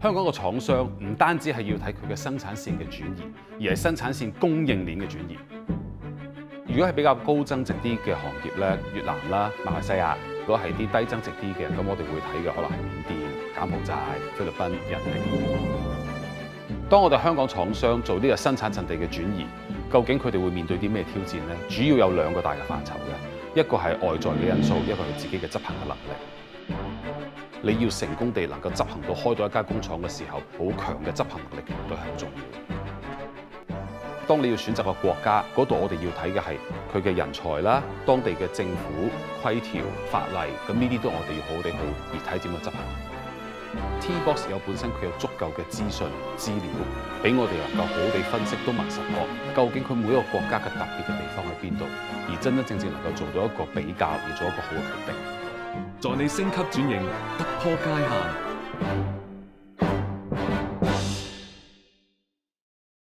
香港嘅厂商唔单止系要睇佢嘅生产线嘅转移，而系生产线供应链嘅转移。如果系比较高增值啲嘅行业咧，越南啦、马来西亚；如果系啲低增值啲嘅，咁我哋会睇嘅可能系缅甸、柬埔寨、菲律宾、印尼。当我哋香港厂商做呢个生产阵地嘅转移，究竟佢哋会面对啲咩挑战呢？主要有两个大嘅范畴嘅，一个系外在嘅因素，一个系自己嘅执行嘅能力。你要成功地能夠執行到開到一家工廠嘅時候，好強嘅執行力都係好重要。當你要選擇個國家，嗰度我哋要睇嘅係佢嘅人才啦、當地嘅政府規條法例，咁呢啲都我哋要好好地去而睇點样執行。T-Box 有本身佢有足夠嘅資訊資料，俾我哋能夠好地分析都麻十個，究竟佢每一個國家嘅特別嘅地方喺邊度，而真真正正能夠做到一個比較，而做一個好嘅決定。在你升级转型突破界限。